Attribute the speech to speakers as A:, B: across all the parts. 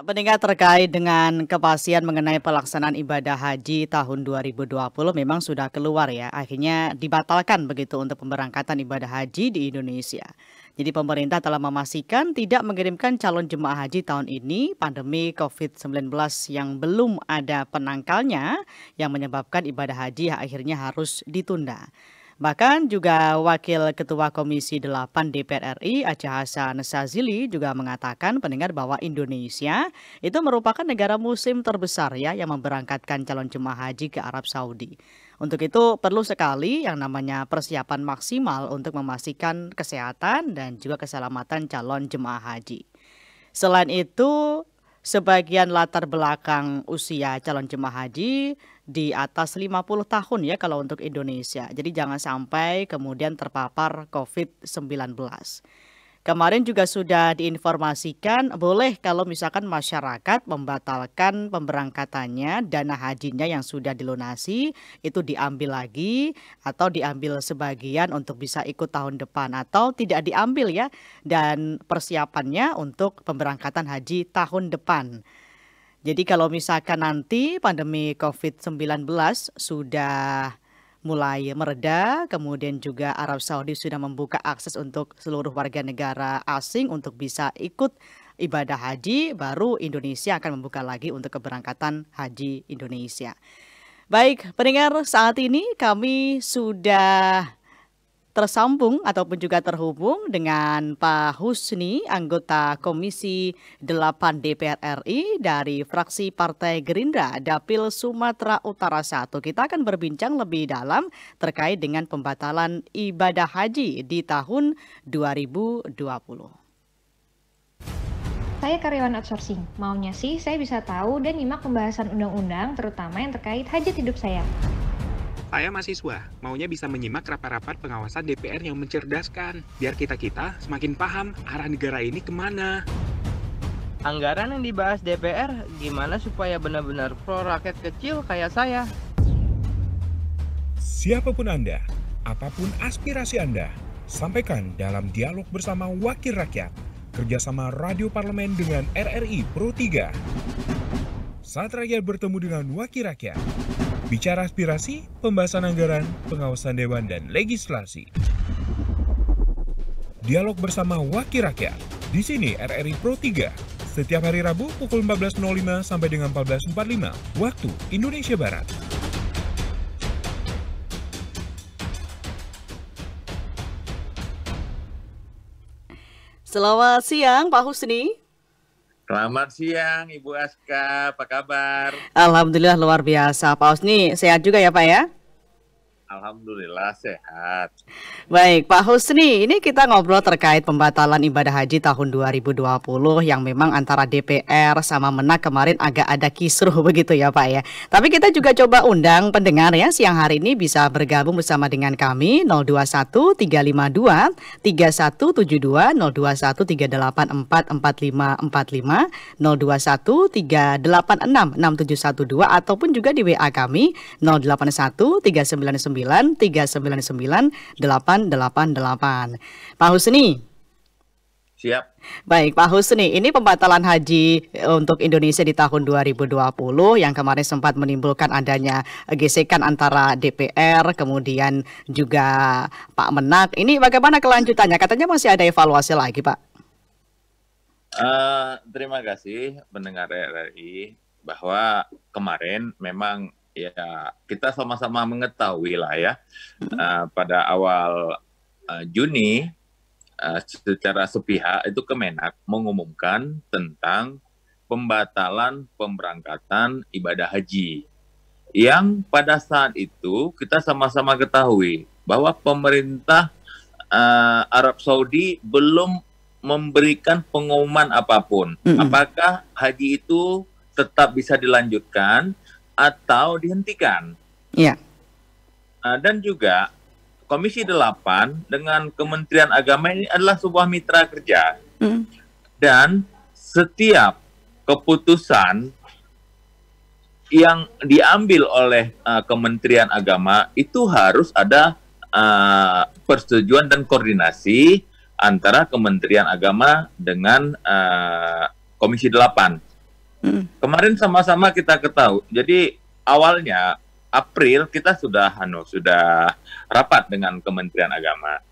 A: Pendengar terkait dengan kepastian mengenai pelaksanaan ibadah haji tahun 2020 memang sudah keluar ya. Akhirnya dibatalkan begitu untuk pemberangkatan ibadah haji di Indonesia. Jadi pemerintah telah memastikan tidak mengirimkan calon jemaah haji tahun ini pandemi COVID-19 yang belum ada penangkalnya yang menyebabkan ibadah haji akhirnya harus ditunda. Bahkan juga Wakil Ketua Komisi 8 DPR RI Aceh Hasan Sazili juga mengatakan pendengar bahwa Indonesia itu merupakan negara muslim terbesar ya yang memberangkatkan calon jemaah haji ke Arab Saudi. Untuk itu perlu sekali yang namanya persiapan maksimal untuk memastikan kesehatan dan juga keselamatan calon jemaah haji. Selain itu, sebagian latar belakang usia calon jemaah haji di atas 50 tahun ya kalau untuk Indonesia. Jadi jangan sampai kemudian terpapar COVID-19. Kemarin juga sudah diinformasikan boleh kalau misalkan masyarakat membatalkan pemberangkatannya dana hajinya yang sudah dilunasi itu diambil lagi atau diambil sebagian untuk bisa ikut tahun depan atau tidak diambil ya dan persiapannya untuk pemberangkatan haji tahun depan. Jadi kalau misalkan nanti pandemi COVID-19 sudah mulai mereda, kemudian juga Arab Saudi sudah membuka akses untuk seluruh warga negara asing untuk bisa ikut ibadah haji, baru Indonesia akan membuka lagi untuk keberangkatan haji Indonesia. Baik, pendengar, saat ini kami sudah tersambung ataupun juga terhubung dengan Pak Husni, anggota Komisi 8 DPR RI dari fraksi Partai Gerindra Dapil Sumatera Utara 1. Kita akan berbincang lebih dalam terkait dengan pembatalan ibadah haji di tahun 2020.
B: Saya karyawan outsourcing. Maunya sih saya bisa tahu dan nyimak pembahasan undang-undang terutama yang terkait hajat hidup saya.
C: Saya mahasiswa, maunya bisa menyimak rapat-rapat pengawasan DPR yang mencerdaskan, biar kita-kita semakin paham arah negara ini ke mana.
D: Anggaran yang dibahas DPR gimana supaya benar-benar pro rakyat kecil kayak saya?
E: Siapa pun Anda, apa pun aspirasi Anda, sampaikan dalam dialog bersama Wakil Rakyat, kerjasama Radio Parlemen dengan RRI Pro 3. Saat rakyat bertemu dengan Wakil Rakyat, Bicara aspirasi, pembahasan anggaran, pengawasan dewan, dan legislasi. Dialog bersama Wakil Rakyat. Di sini RRI Pro 3. Setiap hari Rabu pukul 14.05 sampai dengan 14.45 waktu Indonesia Barat.
A: Selamat siang Pak Husni.
F: Selamat siang Ibu Aska, apa kabar?
A: Alhamdulillah luar biasa. Pak Husni sehat juga ya Pak ya?
F: Alhamdulillah sehat.
A: Baik, Pak Husni, ini kita ngobrol terkait pembatalan ibadah haji tahun 2020 yang memang antara DPR sama Menak kemarin agak ada kisruh begitu ya Pak ya. Tapi kita juga coba undang pendengar ya siang hari ini bisa bergabung bersama dengan kami 021 352 3172 021 384 4545 021 386 6712 ataupun juga di WA kami 081 399 399 888. Pak Husni.
F: Siap.
A: Baik, Pak Husni, ini pembatalan haji untuk Indonesia di tahun 2020 yang kemarin sempat menimbulkan adanya gesekan antara DPR, kemudian juga Pak Menak. Ini bagaimana kelanjutannya? Katanya masih ada evaluasi lagi, Pak.
F: Uh, terima kasih pendengar RRI bahwa kemarin memang ya kita sama-sama mengetahui lah ya uh, pada awal uh, Juni uh, secara sepihak itu Kemenak mengumumkan tentang pembatalan pemberangkatan ibadah haji. Yang pada saat itu kita sama-sama ketahui bahwa pemerintah uh, Arab Saudi belum memberikan pengumuman apa pun. Mm -hmm. apakah haji itu tetap bisa dilanjutkan atau dihentikan.
A: Iya.
F: Uh, dan juga Komisi 8 dengan Kementerian Agama ini adalah sebuah mitra kerja. Mm. Dan setiap keputusan yang diambil oleh uh, Kementerian Agama itu harus ada uh, persetujuan dan koordinasi antara Kementerian Agama dengan uh, Komisi 8. Hmm. Kemarin sama-sama kita ketahui. Jadi awalnya April kita sudah anu sudah rapat dengan Kementerian Agama.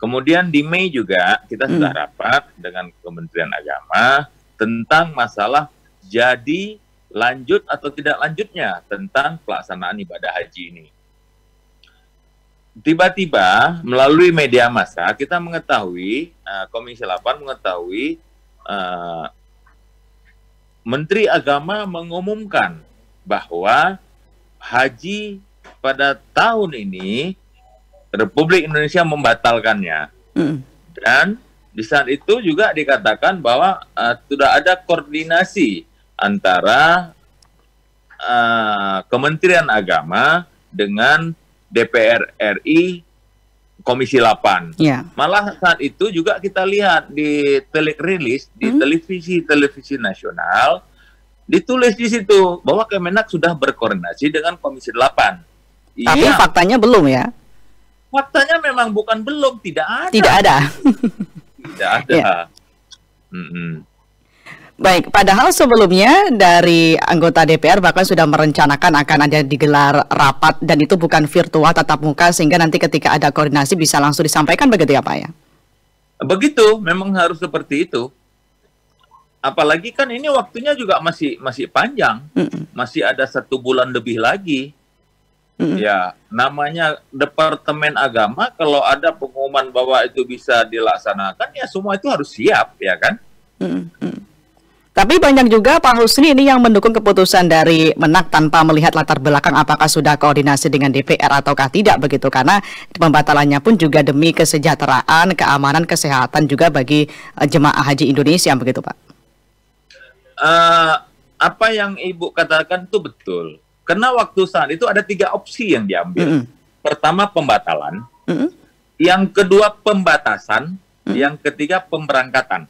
F: Kemudian di Mei juga kita hmm. sudah rapat dengan Kementerian Agama tentang masalah jadi lanjut atau tidak lanjutnya tentang pelaksanaan ibadah haji ini. Tiba-tiba melalui media massa kita mengetahui uh, Komisi 8 mengetahui uh, Menteri Agama mengumumkan bahwa haji pada tahun ini Republik Indonesia membatalkannya. Mm. Dan di saat itu juga dikatakan bahwa uh, sudah ada koordinasi antara uh, Kementerian Agama dengan DPR RI Komisi 8. Yeah. Malah saat itu juga kita lihat di telerilis di mm. televisi-televisi nasional ditulis di situ bahwa Kemenak sudah berkoordinasi dengan Komisi 8.
A: Tapi iya. faktanya belum ya?
F: Faktanya memang bukan belum, tidak ada.
A: Tidak ada.
F: tidak ada. Ya. Mm
A: -mm. Baik, padahal sebelumnya dari anggota DPR bahkan sudah merencanakan akan ada digelar rapat dan itu bukan virtual tatap muka sehingga nanti ketika ada koordinasi bisa langsung disampaikan begitu ya Pak ya?
F: Begitu, memang harus seperti itu apalagi kan ini waktunya juga masih masih panjang, mm masih ada satu bulan lebih lagi. Mm Ya, namanya Departemen Agama kalau ada pengumuman bahwa itu bisa dilaksanakan ya semua itu harus siap ya kan.
A: mm Tapi banyak juga Pak Husni ini yang mendukung keputusan dari Menak tanpa melihat latar belakang apakah sudah koordinasi dengan DPR ataukah tidak begitu karena pembatalannya pun juga demi kesejahteraan, keamanan, kesehatan juga bagi uh, jemaah haji Indonesia begitu Pak
F: uh, apa yang ibu katakan itu betul. Karena waktu saat itu ada tiga opsi yang diambil. Mm -hmm. Pertama pembatalan, mm -hmm. yang kedua pembatasan, mm -hmm. yang ketiga pemberangkatan.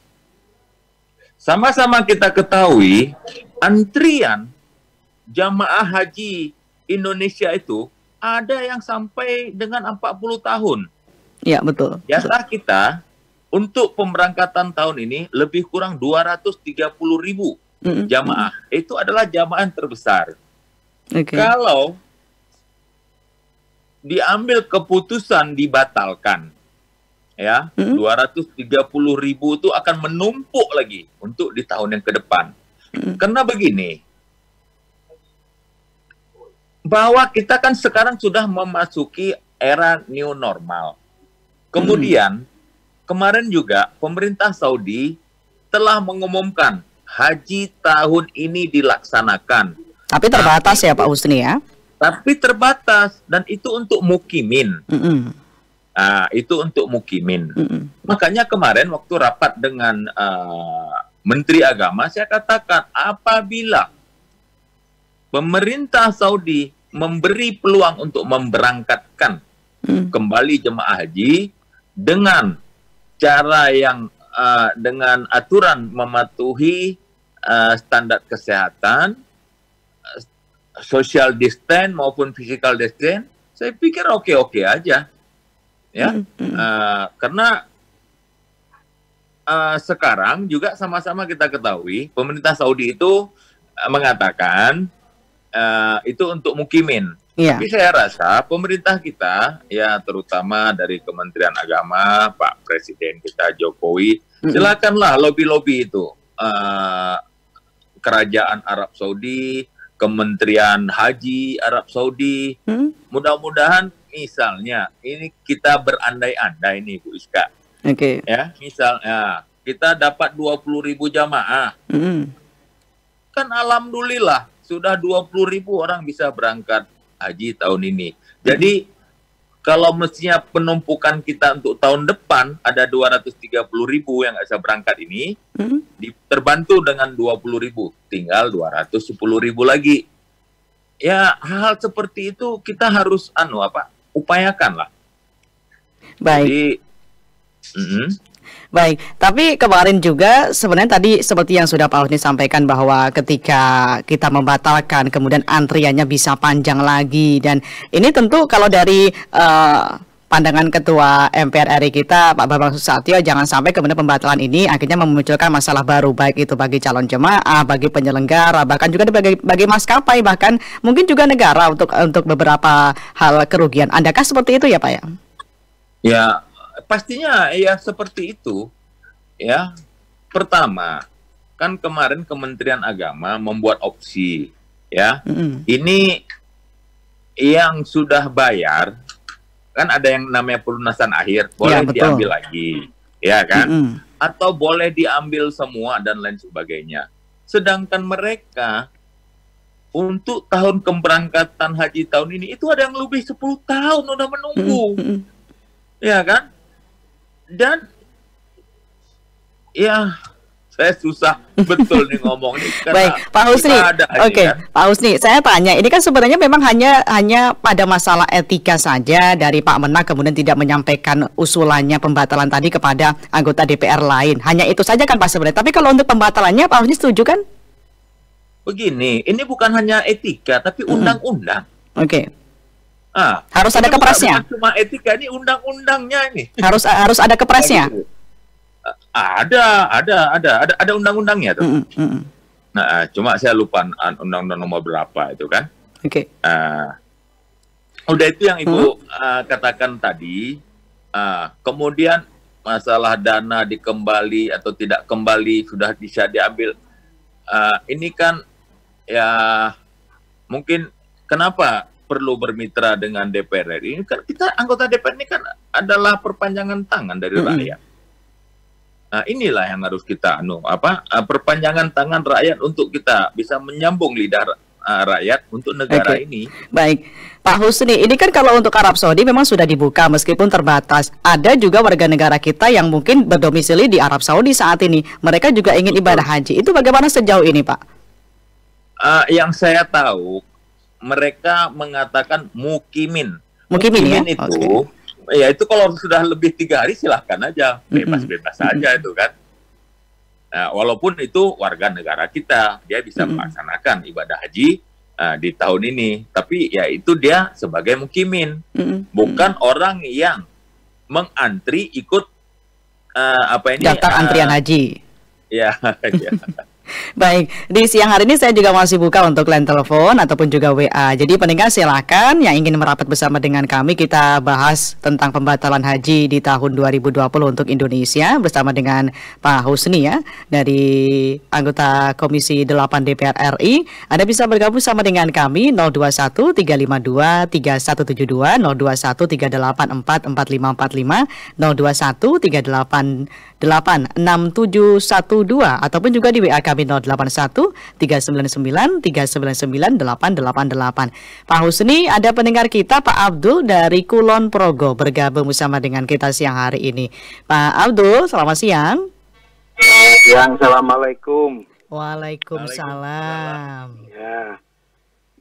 F: Sama-sama kita ketahui antrian jamaah haji Indonesia itu ada yang sampai dengan 40 tahun.
A: Ya, betul.
F: Biasa kita untuk pemberangkatan tahun ini lebih kurang 230 ribu mm-hmm. jamaah. Itu adalah jamaah yang terbesar. Okay. Kalau diambil keputusan dibatalkan, ya, mm-hmm. 230 ribu itu akan menumpuk lagi untuk di tahun yang ke depan. Mm-hmm. Karena begini, bahwa kita kan sekarang sudah memasuki era new normal. Kemudian kemarin juga pemerintah Saudi telah mengumumkan haji tahun ini dilaksanakan.
A: Tapi terbatas tapi, ya Pak Husni ya?
F: Tapi terbatas dan itu untuk mukimin. Mm -mm. Nah, itu untuk mukimin. Mm -mm. Makanya kemarin waktu rapat dengan uh, Menteri Agama saya katakan apabila pemerintah Saudi memberi peluang untuk memberangkatkan mm. kembali jemaah haji dengan cara yang uh, dengan aturan mematuhi uh, standar kesehatan, uh, social distance maupun physical distance, saya pikir oke-oke aja, ya, uh, karena uh, sekarang juga sama-sama kita ketahui pemerintah Saudi itu uh, mengatakan uh, itu untuk mukimin. Yeah. Tapi saya rasa pemerintah kita, ya terutama dari Kementerian Agama, Pak Presiden kita Jokowi, mm-hmm. silakanlah lobby-lobby itu. Uh, Kerajaan Arab Saudi, Kementerian Haji Arab Saudi, mm mudah-mudahan misalnya ini kita berandai-andai nih Bu Iska.
A: Oke. Okay.
F: Ya, misalnya kita dapat 20 ribu jamaah. Mm. Kan alhamdulillah sudah 20 ribu orang bisa berangkat haji tahun ini. Jadi kalau mestinya penumpukan kita untuk tahun depan ada 230 ribu yang nggak bisa berangkat ini, hmm. terbantu dengan 20 ribu, tinggal 210 ribu lagi. Ya hal seperti itu kita harus anu apa upayakan lah.
A: Baik. Jadi, mm -hmm. Baik, tapi kemarin juga sebenarnya tadi seperti yang sudah Pak Husni sampaikan bahwa ketika kita membatalkan kemudian antriannya bisa panjang lagi dan ini tentu kalau dari uh, pandangan Ketua MPR RI kita Pak Bambang Susatyo jangan sampai kemudian pembatalan ini akhirnya memunculkan masalah baru baik itu bagi calon jemaah, bagi penyelenggara, bahkan juga bagi bagi maskapai bahkan mungkin juga negara untuk untuk beberapa hal kerugian. Adakah seperti itu ya Pak ya?
F: Ya, pastinya ya seperti itu. Ya. Pertama, kan kemarin Kementerian Agama membuat opsi ya. Mm -hmm. Ini yang sudah bayar kan ada yang namanya pelunasan akhir boleh ya, diambil lagi ya kan? Mm -hmm. atau boleh diambil semua dan lain sebagainya. Sedangkan mereka untuk tahun keberangkatan haji tahun ini itu ada yang lebih 10 tahun udah menunggu. Mm -hmm. ya kan? Dan ya saya susah betul nih ngomong nih
A: Baik, Pak Husni. Oke, okay. ya. Pak Husni, saya tanya, ini kan sebenarnya memang hanya hanya pada masalah etika saja dari Pak Menak kemudian tidak menyampaikan usulannya pembatalan tadi kepada anggota DPR lain. Hanya itu saja kan Pak sebenarnya. Tapi kalau untuk pembatalannya Pak Husni setuju kan?
F: Begini, ini bukan hanya etika tapi undang-undang.
A: Oke. Okay. Ah, harus ada kepresnya.
F: Cuma etika ini undang-undangnya ini.
A: Harus harus ada kepresnya. Gitu.
F: Ada, ada, ada, ada, ada undang-undangnya tuh. Mm -hmm. Nah, cuma saya lupa undang-undang nomor berapa itu kan.
A: Oke. Okay. Uh,
F: udah itu yang ibu hmm? uh, katakan tadi. Uh, kemudian masalah dana dikembali atau tidak kembali sudah bisa diambil. Uh, ini kan ya mungkin kenapa perlu bermitra dengan DPR ini kan kita anggota DPR ini kan adalah perpanjangan tangan dari -hmm. rakyat Nah, inilah yang harus kita anu apa uh, perpanjangan tangan rakyat untuk kita bisa menyambung lidah uh, rakyat untuk negara okay. ini.
A: Baik, Pak Husni, ini kan kalau untuk Arab Saudi memang sudah dibuka meskipun terbatas. Ada juga warga negara kita yang mungkin berdomisili di Arab Saudi saat ini. Mereka juga ingin ibadah haji. Itu bagaimana sejauh ini, Pak?
F: Uh, yang saya tahu, mereka mengatakan mukimin.
A: Mukimin, mukimin ya?
F: itu okay ya itu kalau sudah lebih tiga hari silahkan aja bebas-bebas mm -hmm. saja itu kan nah, walaupun itu warga negara kita dia bisa mm -hmm. melaksanakan ibadah haji uh, di tahun ini tapi ya itu dia sebagai mukimin mm -hmm. bukan orang yang mengantri ikut uh, apa ini
A: daftar uh, antrian haji
F: ya, ya.
A: Baik, di siang hari ini saya juga masih buka untuk line telepon ataupun juga WA. Jadi pendengar silakan yang ingin merapat bersama dengan kami kita bahas tentang pembatalan haji di tahun 2020 untuk Indonesia bersama dengan Pak Husni ya dari anggota Komisi 8 DPR RI. Anda bisa bergabung sama dengan kami 021 352 3172 021 384 4545 021 388 8712 ataupun juga di WA kami 081 399 399 888. Pak Husni, ada pendengar kita Pak Abdul dari Kulon Progo bergabung bersama dengan kita siang hari ini. Pak Abdul, selamat siang.
G: Selamat siang, Assalamualaikum.
A: Waalaikumsalam.
G: Ya,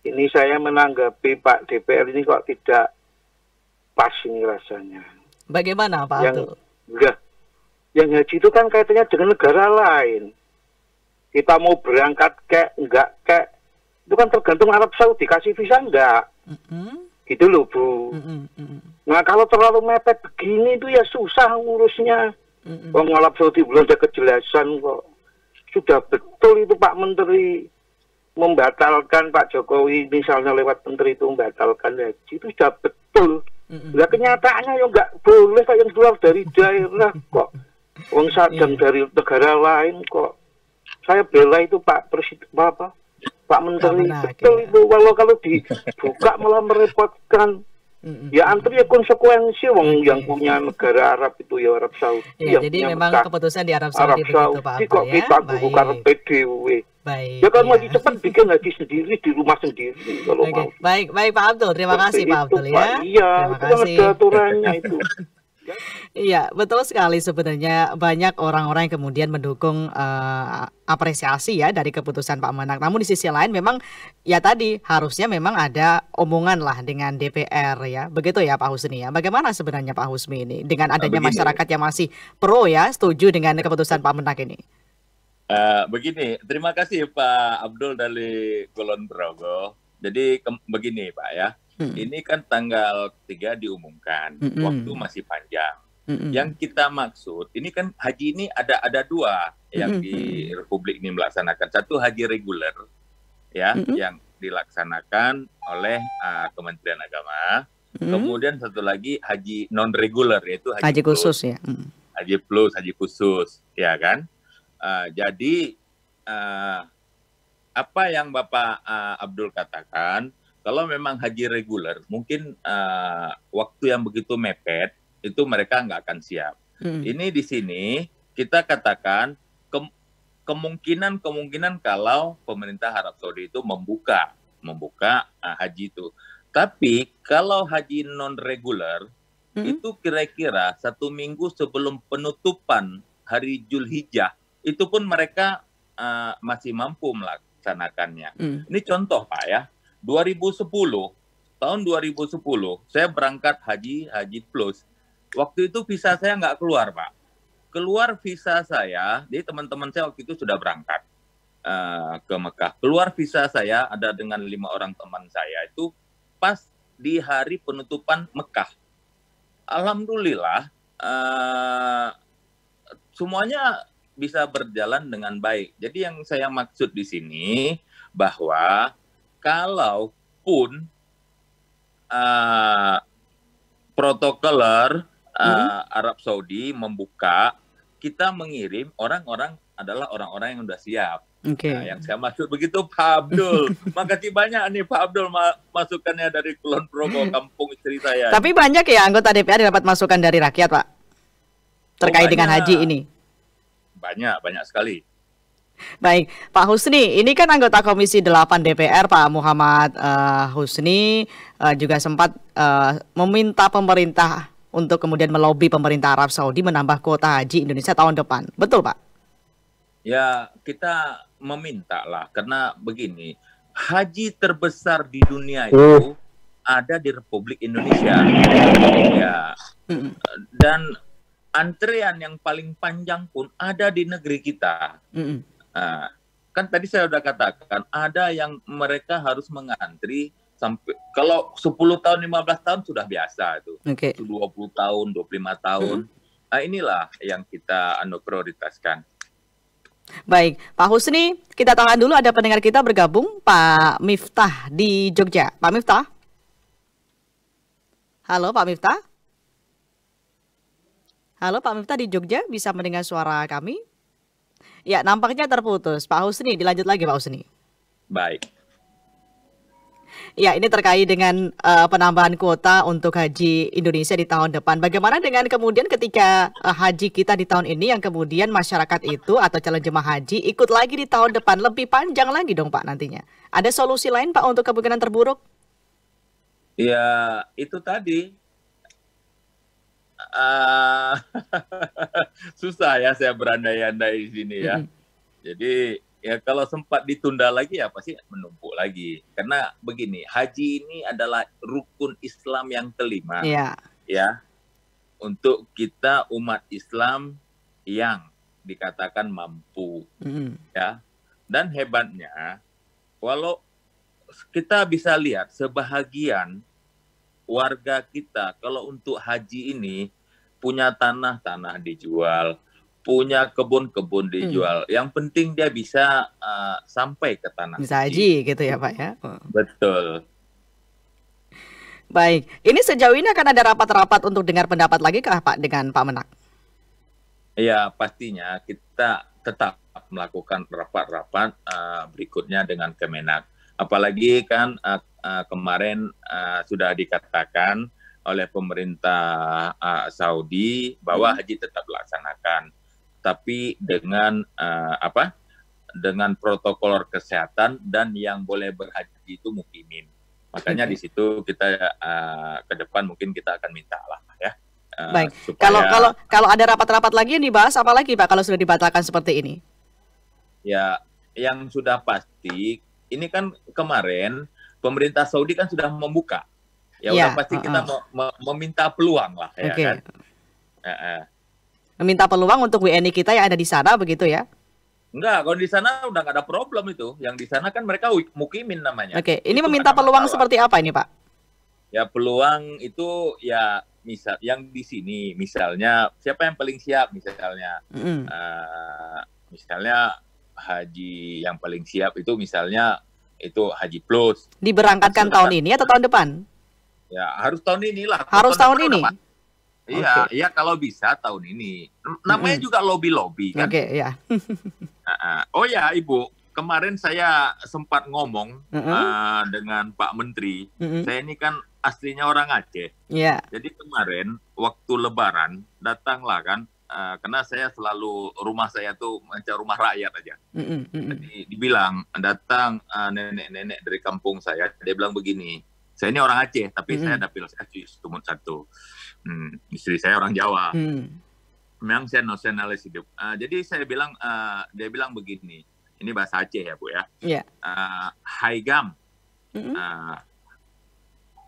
G: ini saya menanggapi Pak DPR ini kok tidak pas ini rasanya.
A: Bagaimana Pak
G: yang,
A: Abdul?
G: Enggak, yang haji itu kan kaitannya dengan negara lain kita mau berangkat kayak enggak kayak itu kan tergantung Arab Saudi kasih visa enggak mm-hmm. gitu loh bu mm-hmm. nah kalau terlalu mepet begini itu ya susah ngurusnya mm-hmm. Wong Arab Saudi belum ada kejelasan kok sudah betul itu Pak Menteri membatalkan Pak Jokowi misalnya lewat Menteri itu membatalkan haji itu sudah betul mm-hmm. Nah kenyataannya ya enggak boleh kayak yang keluar dari daerah kok Wong sadang yeah. dari negara lain kok saya bela itu Pak Presiden apa Pak Menteri betul ya. itu kalau kalau dibuka malah merepotkan Ya antri ya konsekuensi wong okay. yang punya negara Arab itu ya Arab Saudi.
A: Ya, jadi memang keputusan di Arab Saudi, Arab
G: Saudi Pak kok ya? kita buka PDW. Baik. Ya kan ya. lagi cepat bikin lagi sendiri di rumah sendiri kalau okay. mau.
A: Baik, baik Pak Abdul. Terima Seperti kasih Pak Abdul ya.
G: Iya, Terima itu kasih. ada aturannya itu.
A: Iya, betul sekali sebenarnya banyak orang-orang yang kemudian mendukung uh, apresiasi ya dari keputusan Pak Menak. Namun di sisi lain memang ya tadi harusnya memang ada omongan lah dengan DPR ya. Begitu ya Pak Husni ya. Bagaimana sebenarnya Pak Husni ini dengan adanya begini, masyarakat yang masih pro ya, setuju dengan keputusan Pak Menak ini?
F: Uh, begini, terima kasih Pak Abdul dari Kulon Progo. Jadi begini Pak ya Hmm. Ini kan tanggal 3 diumumkan, hmm. waktu masih panjang. Hmm. Yang kita maksud, ini kan haji ini ada ada dua yang hmm. di Republik ini melaksanakan. Satu haji reguler, ya, hmm. yang dilaksanakan oleh uh, Kementerian Agama. Hmm. Kemudian satu lagi haji non reguler yaitu
A: haji, haji khusus ya. Hmm.
F: Haji plus, haji khusus, ya kan. Uh, jadi uh, apa yang Bapak uh, Abdul katakan, kalau memang haji reguler, mungkin uh, waktu yang begitu mepet itu mereka nggak akan siap. Hmm. Ini di sini kita katakan ke, kemungkinan kemungkinan kalau pemerintah Arab Saudi itu membuka membuka uh, haji itu. Tapi kalau haji non reguler hmm. itu kira-kira satu minggu sebelum penutupan hari Julhijjah itu pun mereka uh, masih mampu melaksanakannya. Hmm. Ini contoh Pak ya, 2010 tahun 2010 saya berangkat haji haji plus. Waktu itu visa saya nggak keluar Pak. Keluar visa saya, jadi teman-teman saya waktu itu sudah berangkat uh, ke Mekah. Keluar visa saya ada dengan lima orang teman saya itu pas di hari penutupan Mekah. Alhamdulillah uh, semuanya bisa berjalan dengan baik. Jadi yang saya maksud di sini bahwa kalaupun uh, protokoler uh, hmm. Arab Saudi membuka, kita mengirim orang-orang adalah orang-orang yang sudah siap. Okay. Nah, yang saya maksud begitu Pak Abdul. Makasih banyak nih Pak Abdul ma masukannya dari Kulon Progo kampung istri saya.
A: Tapi banyak ya anggota DPR dapat masukan dari rakyat Pak terkait oh, dengan haji ini.
F: Banyak, banyak sekali.
A: Baik, Pak Husni, ini kan anggota Komisi 8 DPR Pak Muhammad uh, Husni uh, juga sempat uh, meminta pemerintah untuk kemudian melobi pemerintah Arab Saudi menambah kuota haji Indonesia tahun depan. Betul, Pak?
F: Ya, kita meminta lah karena begini, haji terbesar di dunia itu ada di Republik Indonesia. Ya. Dan antrean yang paling panjang pun ada di negeri kita. Mm. Nah, kan tadi saya sudah katakan ada yang mereka harus mengantri sampai kalau 10 tahun 15 tahun sudah biasa itu. Okay. 20 tahun, 25 tahun. Mm -hmm. Nah, inilah yang kita anu prioritaskan.
A: Baik, Pak Husni, kita tahan dulu ada pendengar kita bergabung, Pak Miftah di Jogja. Pak Miftah? Halo, Pak Miftah? Halo Pak Miftah di Jogja, bisa mendengar suara kami? Ya, nampaknya terputus. Pak Husni, dilanjut lagi Pak Husni.
F: Baik.
A: Ya, ini terkait dengan uh, penambahan kuota untuk haji Indonesia di tahun depan. Bagaimana dengan kemudian ketika uh, haji kita di tahun ini yang kemudian masyarakat itu atau calon jemaah haji ikut lagi di tahun depan lebih panjang lagi dong Pak nantinya. Ada solusi lain Pak untuk kemungkinan terburuk?
F: Ya, itu tadi uh, susah ya saya berandai-andai di sini ya. Mm-hmm. Jadi ya kalau sempat ditunda lagi ya pasti menumpuk lagi. Karena begini, haji ini adalah rukun Islam yang kelima. Yeah. Ya. Untuk kita umat Islam yang dikatakan mampu. Mm-hmm. Ya. Dan hebatnya walau kita bisa lihat sebahagian warga kita kalau untuk haji ini punya tanah tanah dijual punya kebun-kebun dijual. Hmm. Yang penting dia bisa uh, sampai ke tanah.
A: Bisa haji gitu ya Pak ya.
F: Betul.
A: Baik, ini sejauh ini akan ada rapat-rapat untuk dengar pendapat lagi kah Pak dengan Pak Menak?
F: Iya pastinya kita tetap melakukan rapat-rapat uh, berikutnya dengan Kemenak. Apalagi kan uh, uh, kemarin uh, sudah dikatakan oleh pemerintah uh, Saudi bahwa hmm. haji tetap dilaksanakan, tapi dengan uh, apa? Dengan protokol kesehatan dan yang boleh berhaji itu mukimin. Makanya di situ kita uh, ke depan mungkin kita akan minta lah ya.
A: Uh, Baik. Supaya... Kalau kalau kalau ada rapat-rapat lagi yang dibahas apa lagi Pak kalau sudah dibatalkan seperti ini?
F: Ya, yang sudah pasti ini kan kemarin pemerintah Saudi kan sudah membuka. Ya, ya udah pasti uh, kita mau meminta peluang lah ya okay. kan. Uh,
A: uh. Meminta peluang untuk WNI kita yang ada di sana begitu ya?
F: Enggak, kalau di sana udah nggak ada problem itu. Yang di sana kan mereka mukimin namanya.
A: Oke, okay. ini itu meminta peluang masalah. seperti apa ini Pak?
F: Ya peluang itu ya misal yang di sini misalnya siapa yang paling siap misalnya
A: Mm-mm.
F: eh, misalnya haji yang paling siap itu misalnya itu haji plus
A: Diberangkatkan tahun ini atau tahun depan?
F: Ya harus tahun inilah
A: Harus tahun
F: depan
A: ini.
F: udah, Pak. Iya, iya kalau bisa tahun ini. Namanya
A: Mm-mm.
F: juga lobby-lobby kan.
A: Oke, ya.
F: Ah, ah. Oh ya, Ibu, kemarin saya sempat ngomong
A: Mm-mm.
F: ah, dengan Pak Menteri.
A: Mm-mm.
F: Saya ini kan aslinya orang Aceh.
A: Iya.
F: Jadi kemarin waktu Lebaran datanglah kan, ah, karena saya selalu rumah saya tuh macam rumah rakyat aja.
A: Mm-mm, mm-mm.
F: Jadi dibilang datang ah, nenek-nenek dari kampung saya, dia bilang begini. Saya ini orang Aceh, tapi
A: Mm-mm.
F: saya dapil saya Sumut satu. Hmm, istri saya orang Jawa
A: Mm.
F: memang saya nasionalis hidup. Ah, jadi saya bilang, ah, dia bilang begini, ini bahasa Aceh ya bu ya.
A: Iya.
F: Ah, Haigam,
A: Mm-mm.
F: ah,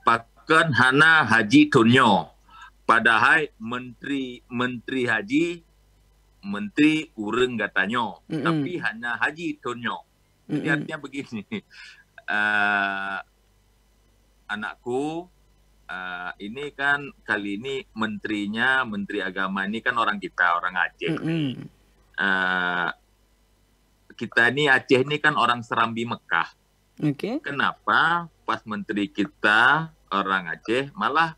F: paken hana haji tunyo, padahal menteri menteri haji, menteri ureng gatanyo,
A: Mm-mm.
F: tapi hanya haji tunyo. Jadi
A: Mm-mm.
F: artinya begini, ah, anakku, ah, ini kan kali ini menterinya, menteri agama ini kan orang kita, orang Aceh.
A: Mm-mm.
F: Eh, kita ini Aceh ini kan orang Serambi Mekah.
A: Oke.
F: Kenapa pas menteri kita orang Aceh malah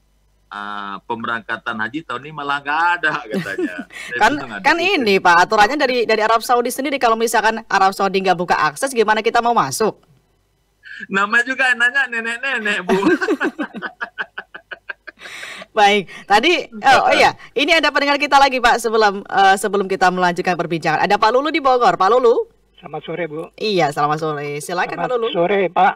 F: eh, pemberangkatan haji tahun ini malah nggak ada katanya.
A: Kan kan
F: "Aduh,
A: ini Pak aturannya dari dari Arab Saudi sendiri kalau misalkan Arab Saudi nggak buka akses gimana kita mau masuk?
F: Nama juga nanya nenek-nenek bu.
A: Baik, tadi oh, oh iya, ini ada pendengar kita lagi Pak sebelum eh, sebelum kita melanjutkan perbincangan. Ada Pak Lulu di Bogor. Pak Lulu?
H: Selamat sore, Bu.
A: Iya, selamat sore. Silakan Pak
H: Selamat
A: Lulu.
H: sore, Pak.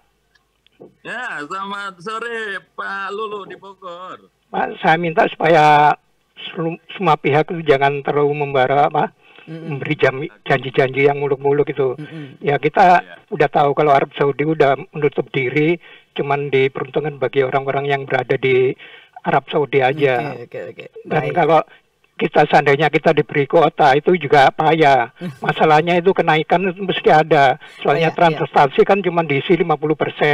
F: ya selamat sore Pak Lulu di Bogor.
H: Pak, saya minta supaya semua pihak itu jangan terlalu membara apa
A: Mm-mm.
H: memberi jam- janji-janji yang muluk-muluk itu.
A: Mm-mm.
H: Ya kita
F: Iya.
H: udah tahu kalau Arab Saudi udah menutup diri cuman diperuntukkan bagi orang-orang yang berada di Arab Saudi aja.
A: Oke, oke, oke.
H: Dan
A: Baik.
H: kalau kita seandainya kita diberi kuota itu juga payah. Masalahnya itu kenaikan itu mesti ada.
A: Iya,
H: Soalnya
A: iya.
H: transportasi kan cuma diisi 50%.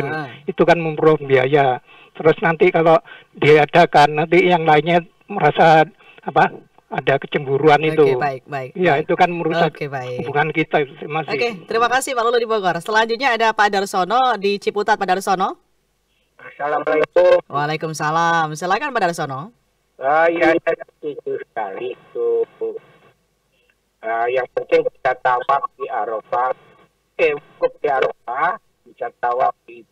A: Ah.
H: Itu kan memperoleh biaya. Terus nanti kalau diadakan nanti yang lainnya merasa apa? Ada kecemburuan itu.
A: Oke, baik, baik.
H: Ya,
A: baik.
H: itu kan merusak
A: Oke, baik.
H: hubungan kita itu masih.
A: Oke, terima kasih Pak Lulu di Bogor. Selanjutnya ada Pak Darsono di Ciputat, Pak Darsono.
G: Assalamualaikum.
A: Waalaikumsalam. Silakan Pak Darsono.
G: Ah, ya, saya setuju sekali itu. Ah, yang penting bisa tawaf di Arafah. Eh, wukuf di Arafah, bisa tawaf di...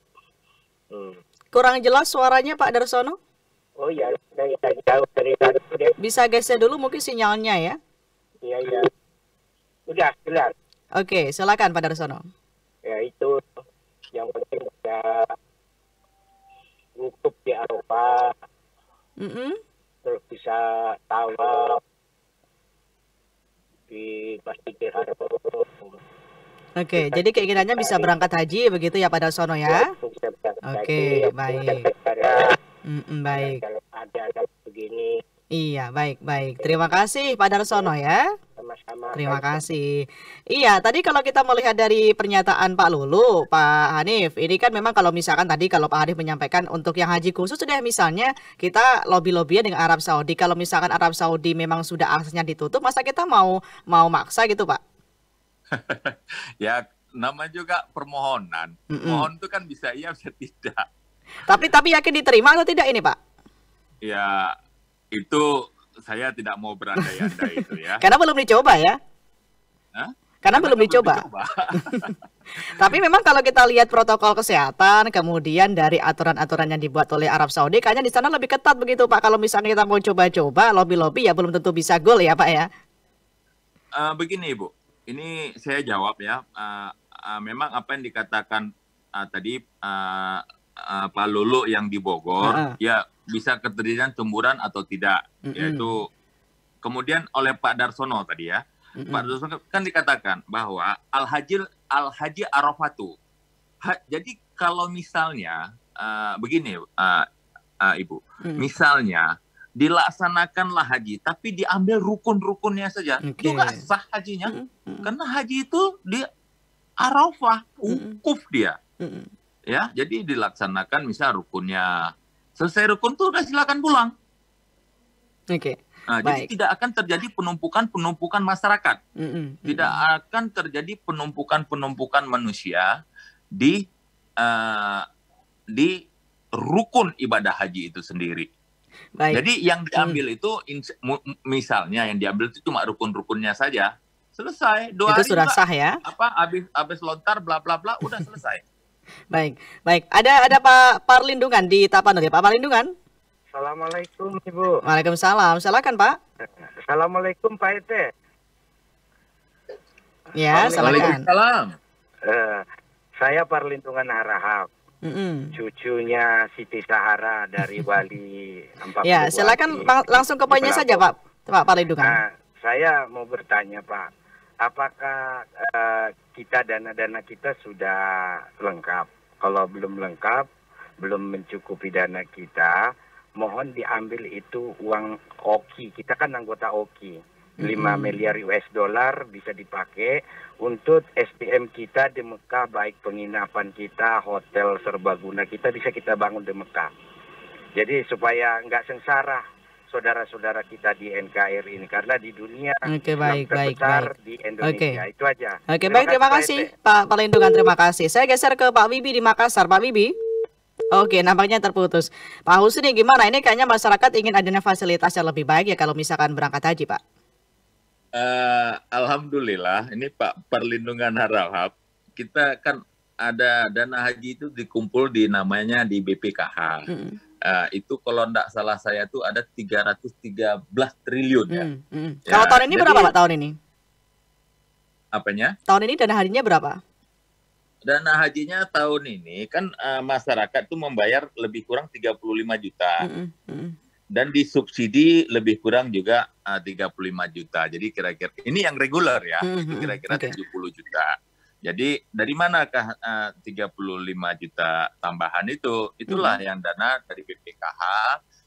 G: Hmm.
A: Kurang jelas suaranya Pak Darsono.
G: Oh iya, saya saya jauh dari deh.
A: Bisa geser dulu mungkin sinyalnya ya.
G: Iya, iya. Udah, jelas.
A: Oke, silakan Pak Darsono.
G: Ya, itu yang penting bisa wukuf di Arafah,
A: Mm-mm.
G: terus bisa tawaf di Masjidil Haram.
A: Oke, jadi keinginannya bisa berangkat haji begitu ya Pak Darsono ya.
G: Berangkat
A: Oke,
G: yang
A: baik. Mm-mm, baik.
G: Kalau ada anak begini,
A: Iya, baik, baik. Terima kasih Pak Darsono ya.
G: sama-sama.
A: Terima kasih. Iya, tadi kalau kita melihat dari pernyataan Pak Lulu, Pak Hanif, ini kan memang kalau misalkan tadi kalau Pak Hanif menyampaikan untuk yang haji khusus sudah misalnya kita lobby-lobbyan dengan Arab Saudi. Kalau misalkan Arab Saudi memang sudah aksesnya ditutup, masa kita mau mau maksa gitu, Pak?
F: Ya nama juga permohonan.
A: Mm-mm.
F: Mohon itu kan bisa iya bisa tidak.
A: Tapi tapi yakin diterima atau tidak ini, Pak?
F: Ya itu saya tidak mau berandai-andai itu ya.
A: Karena belum dicoba ya.
F: Hah?
A: Karena belum dicoba. Tapi memang kalau kita lihat protokol kesehatan, kemudian dari aturan-aturan yang dibuat oleh Arab Saudi, kayaknya di sana lebih ketat begitu Pak. Kalau misalnya kita mau coba-coba, lobby-lobby ya belum tentu bisa gol ya Pak ya.
F: Eh, begini Ibu, ini saya jawab ya. Eh, eh, memang apa yang dikatakan eh, tadi eh, eh, Pak Lulu yang di Bogor,
A: Heeh.
F: ya bisa keterjadian cemburan atau tidak,
A: Mm-mm.
F: yaitu kemudian oleh Pak Darsono tadi ya.
A: Mm-mm.
F: Pak Darsono kan dikatakan bahwa al haji al haji arafatu. Ha- jadi kalau misalnya eh, begini eh, eh, Ibu,
A: Mm.
F: misalnya dilaksanakanlah haji tapi diambil rukun-rukunnya saja
A: Oke.
F: itu nggak sah hajinya
A: Mm-mm. Mm-mm.
F: karena haji itu di Arafah wukuf dia
A: Mm-mm.
F: Ya jadi dilaksanakan misal rukunnya Selesai rukun tuh udah silakan pulang.
A: Oke.
F: Nah, jadi tidak akan terjadi penumpukan-penumpukan masyarakat.
A: Mm-mm,
F: Tidak
A: mm-mm.
F: akan terjadi penumpukan-penumpukan manusia di eh, di rukun ibadah haji itu sendiri.
A: Baik.
F: Jadi yang diambil itu ins- mu- misalnya yang diambil itu cuma rukun-rukunnya saja. Selesai. Dua
A: Itu
F: hari
A: sudah sah ya.
F: apa habis habis lontar bla bla bla udah selesai.
A: Baik. Baik. Ada ada Pak Parlindungan di Tapanuli. Pak Parlindungan.
I: Assalamualaikum Ibu.
A: Waalaikumsalam. Silakan Pak.
I: Assalamualaikum Pak Ete.
A: Ya, silakan.
F: Waalaikumsalam.
I: Eh, saya Perlindungan Harahap,
A: Mm-mm.
I: cucunya Siti Sahara dari Bali. 40
A: Ya, silakan lang- langsung ke poinnya saja Pak. Pak Parlindungan.
I: Nah, saya mau bertanya Pak, apakah eh, kita dana-dana kita sudah lengkap? Kalau belum lengkap, belum mencukupi dana kita, mohon diambil itu uang OKI. Kita kan anggota OKI. 5
A: Mm-mm.
I: miliar US dollar bisa dipakai untuk SDM kita di Mekah, baik penginapan kita, hotel serbaguna kita bisa kita bangun di Mekah. Jadi supaya nggak sengsara saudara-saudara kita di NKRI ini karena di dunia
A: Oke,
I: yang
A: baik, baik,
I: terbesar
A: baik.
I: di Indonesia itu aja.
A: Oke, baik terima kasih Pak Parlindungan, terima kasih. Saya geser ke Pak Wibi di Makassar. Pak Wibi. Oke, nampaknya terputus. Pak Husni gimana? Ini kayaknya masyarakat ingin adanya fasilitas yang lebih baik ya kalau misalkan berangkat haji, Pak.
F: Eh, Alhamdulillah, ini Pak Perlindungan Harahap, kita kan ada dana haji itu dikumpul di namanya di BPKH.
A: Mm,
F: Eh, itu kalau enggak salah saya tuh ada 313 triliun ya.
A: mm, mm.
F: Ya,
A: Kalau tahun ini
F: jadi-
A: berapa, Pak? Tahun ini?
F: Apanya?
A: Tahun ini dana hajinya berapa?
F: Dana hajinya tahun ini kan eh, masyarakat tuh membayar lebih kurang 35 juta
A: Mm, mm.
F: dan disubsidi lebih kurang juga eh, 35 juta. Jadi kira-kira ini yang reguler ya,
A: Mm,
F: itu
A: mm,
F: kira-kira
A: oke.
F: 70 juta. Jadi dari manakah eh, 35 juta tambahan itu? Itulah yang dana dari BPKH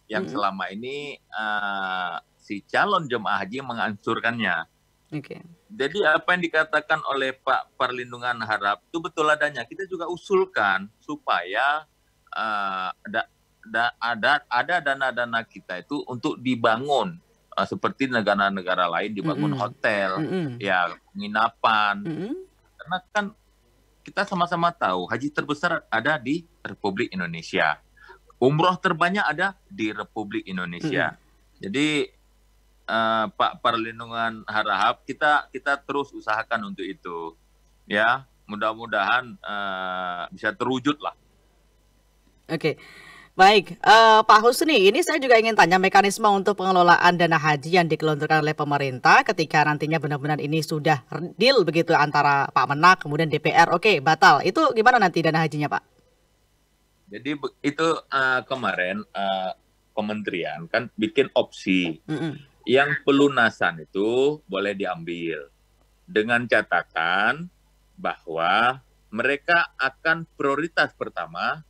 F: yang
A: Mm.
F: selama ini eh, si calon jemaah haji mengansurkannya.
A: Oke.
F: Jadi apa yang dikatakan oleh Pak Perlindungan Harap itu betul adanya. Kita juga usulkan supaya eh, ada da- ada ada dana-dana kita itu untuk dibangun eh, seperti negara-negara lain dibangun
A: Mm-mm.
F: hotel,
A: Mm,
F: ya penginapan.
A: mm, mm.
F: Karena kan kita sama-sama tahu haji terbesar ada di Republik Indonesia. Umroh terbanyak ada di Republik Indonesia. Jadi eh, Pak Perlindungan Harahap kita kita terus usahakan untuk itu. Ya, mudah-mudahan eh, bisa terwujud lah.
A: Oke. Baik, eh, Pak Husni, ini saya juga ingin tanya mekanisme untuk pengelolaan dana haji yang digelontorkan oleh pemerintah ketika nantinya benar-benar ini sudah deal begitu antara Pak Menak kemudian DPR. Oke, batal. Itu gimana nanti dana hajinya, Pak?
F: Jadi itu eh, kemarin eh, kementerian kan bikin opsi
A: Mm-mm.
F: yang pelunasan itu boleh diambil dengan catatan bahwa mereka akan prioritas pertama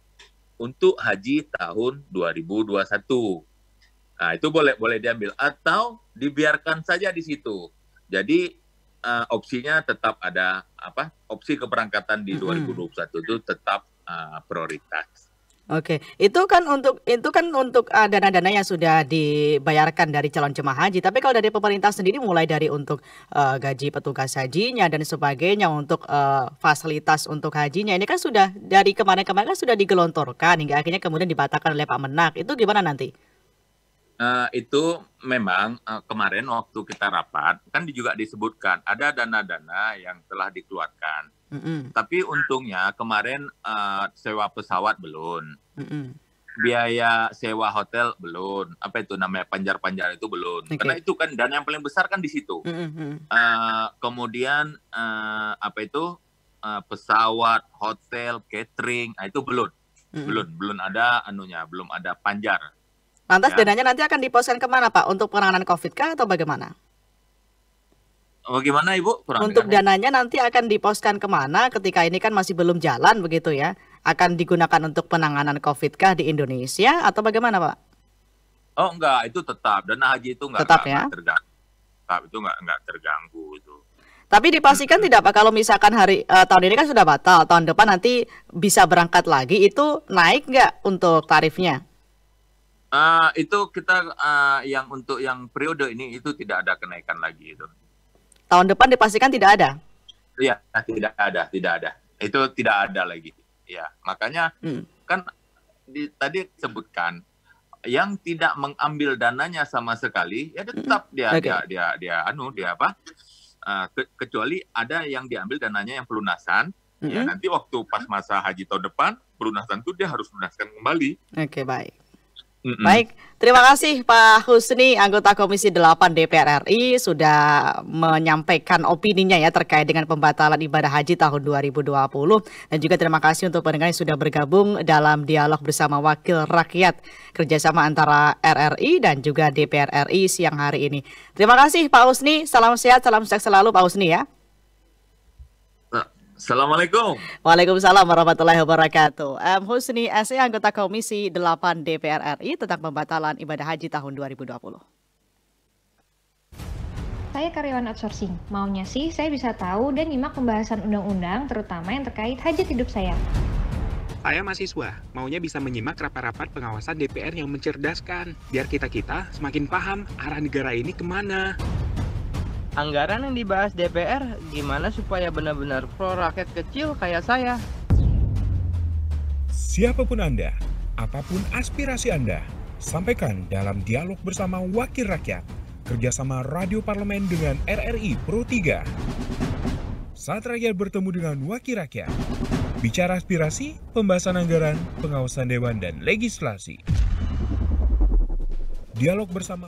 F: untuk haji tahun 2021. Nah, itu boleh boleh diambil atau dibiarkan saja di situ. Jadi eh, opsinya tetap ada apa? Opsi keberangkatan di
A: Mm-mm.
F: 2021 itu tetap eh, prioritas.
A: Oke, itu kan untuk itu kan untuk uh, dana-dana yang sudah dibayarkan dari calon jemaah haji. Tapi kalau dari pemerintah sendiri mulai dari untuk uh, gaji petugas hajinya dan sebagainya untuk uh, fasilitas untuk hajinya ini kan sudah dari kemarin-kemarin kan sudah digelontorkan hingga akhirnya kemudian dibatalkan oleh Pak Menak. Itu gimana nanti?
F: Eh, itu memang eh, kemarin waktu kita rapat kan juga disebutkan ada dana-dana yang telah dikeluarkan.
A: Mm-mm,
F: Tapi untungnya kemarin eh, sewa pesawat belum,
A: mm-mm.
F: biaya sewa hotel belum, apa itu namanya panjar-panjar itu belum.
A: Oke.
F: Karena itu kan dana yang paling besar kan di situ.
A: Mm.
F: Eh, kemudian eh, apa itu eh, pesawat, hotel, catering, ah, itu belum,
A: Mm-mm.
F: belum, belum ada anunya, belum ada panjar.
A: Lantas
F: Ya.
A: dananya nanti akan diposkan ke mana Pak? Untuk penanganan COVID kah atau bagaimana?
F: Bagaimana Ibu? Kurang
A: Untuk dananya nanti akan diposkan ke mana ketika ini kan masih belum jalan begitu ya? Akan digunakan untuk penanganan COVID kah di Indonesia atau bagaimana Pak?
F: Oh enggak, itu tetap dana haji itu enggak,
A: Tetap
F: enggak,
A: ya?
F: enggak terganggu. Tetap itu enggak enggak terganggu itu.
A: Tapi dipastikan tidak Pak kalau misalkan hari eh, tahun ini kan sudah batal, tahun depan nanti bisa berangkat lagi itu naik nggak untuk tarifnya?
F: Uh, itu kita uh, yang untuk yang periode ini itu tidak ada kenaikan lagi itu.
A: Tahun depan dipastikan tidak ada.
F: Iya, tidak ada, tidak ada. Itu tidak ada lagi. Ya, makanya hmm. kan di, tadi sebutkan yang tidak mengambil dananya sama sekali ya tetap dia okay. dia dia dia anu dia apa? Uh, ke, kecuali ada yang diambil dananya yang pelunasan mm -hmm. ya nanti waktu pas masa haji tahun depan pelunasan itu dia harus lunaskan kembali.
A: Oke, okay, baik. Mm-mm. Baik, terima kasih Pak Husni, anggota Komisi 8 DPR RI sudah menyampaikan opininya ya terkait dengan pembatalan ibadah haji tahun 2020 dan juga terima kasih untuk pendengar yang sudah bergabung dalam dialog bersama Wakil Rakyat kerjasama antara RRI dan juga DPR RI siang hari ini. Terima kasih Pak Husni, salam sehat, salam sukses selalu Pak Husni ya.
F: Assalamualaikum.
A: Waalaikumsalam warahmatullahi wabarakatuh. M. Husni SE anggota Komisi 8 DPR RI tentang pembatalan ibadah haji tahun 2020.
B: Saya karyawan outsourcing. Maunya sih saya bisa tahu dan nyimak pembahasan undang-undang terutama yang terkait hajat hidup saya.
C: Saya mahasiswa, maunya bisa menyimak rapat-rapat pengawasan DPR yang mencerdaskan, biar kita-kita semakin paham arah negara ini ke mana
D: anggaran yang dibahas DPR gimana supaya benar-benar pro rakyat kecil kayak saya.
E: Siapa pun Anda, apa pun aspirasi Anda, sampaikan dalam dialog bersama Wakil Rakyat, kerjasama Radio Parlemen dengan RRI Pro 3. Saat rakyat bertemu dengan Wakil Rakyat, bicara aspirasi, pembahasan anggaran, pengawasan dewan, dan legislasi. Dialog bersama